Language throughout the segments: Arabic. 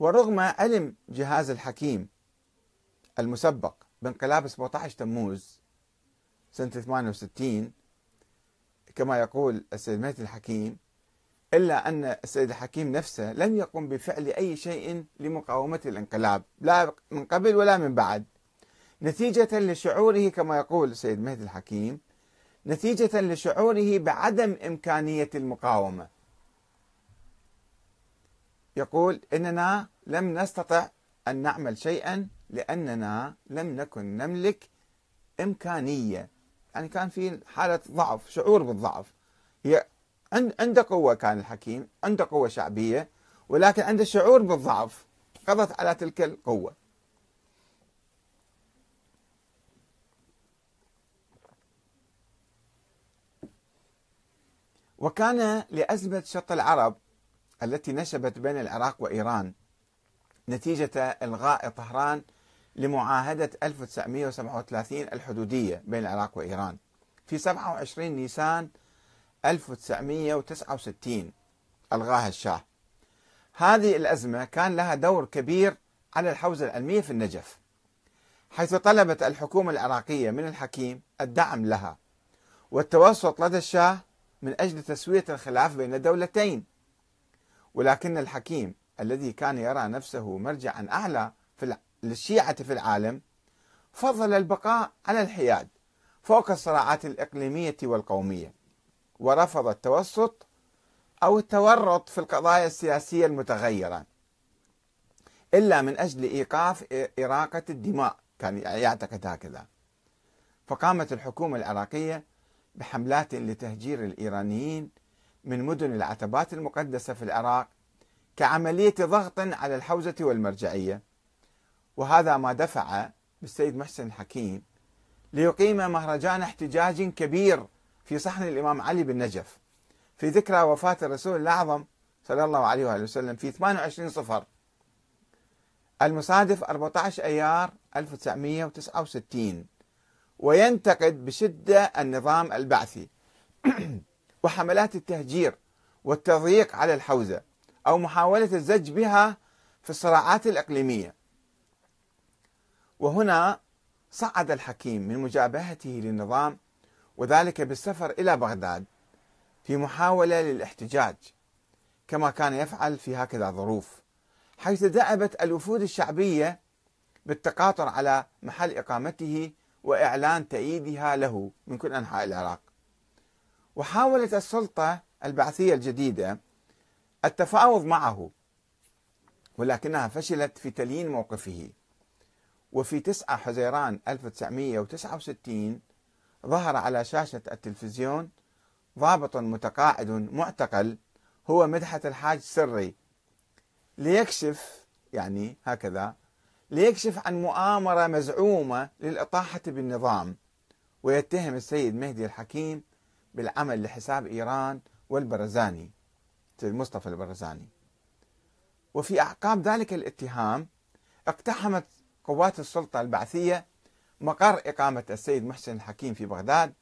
ورغم علم جهاز الحكيم المسبق بانقلاب 17 تموز سنة 68 كما يقول السيد مهدي الحكيم إلا أن السيد الحكيم نفسه لم يقم بفعل أي شيء لمقاومة الانقلاب لا من قبل ولا من بعد. نتيجة لشعوره كما يقول السيد مهدي الحكيم نتيجة لشعوره بعدم إمكانية المقاومة. يقول إننا لم نستطع أن نعمل شيئا لأننا لم نكن نملك إمكانية. يعني كان في حالة ضعف شعور بالضعف. عنده قوة كان الحكيم عنده قوة شعبية ولكن عنده شعور بالضعف. قضت على تلك القوة. وكان لأزمة شط العرب التي نشبت بين العراق وإيران. نتيجة إلغاء طهران لمعاهدة 1937 الحدودية بين العراق وإيران. في 27 نيسان 1969 ألغاها الشاه. هذه الأزمة كان لها دور كبير على الحوزة العلمية في النجف حيث طلبت الحكومة العراقية من الحكيم الدعم لها والتوسط لدى الشاه من أجل تسوية الخلاف بين الدولتين. ولكن الحكيم الذي كان يرى نفسه مرجعا أعلى في للشيعة في العالم فضل البقاء على الحياد فوق الصراعات الإقليمية والقومية ورفض التوسط أو التورط في القضايا السياسية المتغيرة إلا من أجل إيقاف إراقة الدماء كان يعتقد هكذا. فقامت الحكومة العراقية بحملات لتهجير الإيرانيين من مدن العتبات المقدسة في العراق كعملية ضغط على الحوزة والمرجعية. وهذا ما دفع بالسيد محسن الحكيم ليقيم مهرجان احتجاج كبير في صحن الإمام علي بالنجف في ذكرى وفاة الرسول الأعظم صلى الله عليه وآله وسلم في 28 صفر. المصادف 14 أيار 1969 وينتقد بشدة النظام البعثي. وحملات التهجير والتضييق على الحوزة أو محاولة الزج بها في الصراعات الإقليمية. وهنا صعد الحكيم من مجابهته للنظام وذلك بالسفر إلى بغداد في محاولة للاحتجاج كما كان يفعل في هكذا ظروف حيث دأبت الوفود الشعبية بالتقاطر على محل إقامته وإعلان تأييدها له من كل أنحاء العراق. وحاولت السلطة البعثية الجديدة التفاوض معه ولكنها فشلت في تليين موقفه. وفي 9 حزيران 1969 ظهر على شاشة التلفزيون ضابط متقاعد معتقل هو مدحت الحاج سري ليكشف يعني هكذا ليكشف عن مؤامرة مزعومة للإطاحة بالنظام. ويتهم السيد مهدي الحكيم بالعمل لحساب إيران والبرزاني مصطفى البرزاني. وفي أعقاب ذلك الاتهام اقتحمت قوات السلطة البعثية مقر إقامة السيد محسن الحكيم في بغداد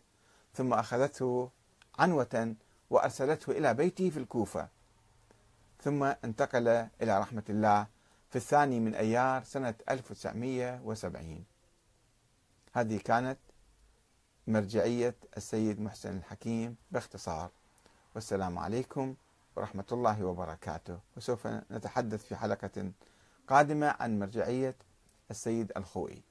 ثم أخذته عنوة وأرسلته إلى بيته في الكوفة. ثم انتقل إلى رحمة الله في الثاني من أيار سنة 1970 هذه كانت مرجعية السيد محسن الحكيم باختصار. والسلام عليكم ورحمة الله وبركاته. وسوف نتحدث في حلقة قادمة عن مرجعية السيد الخوئي.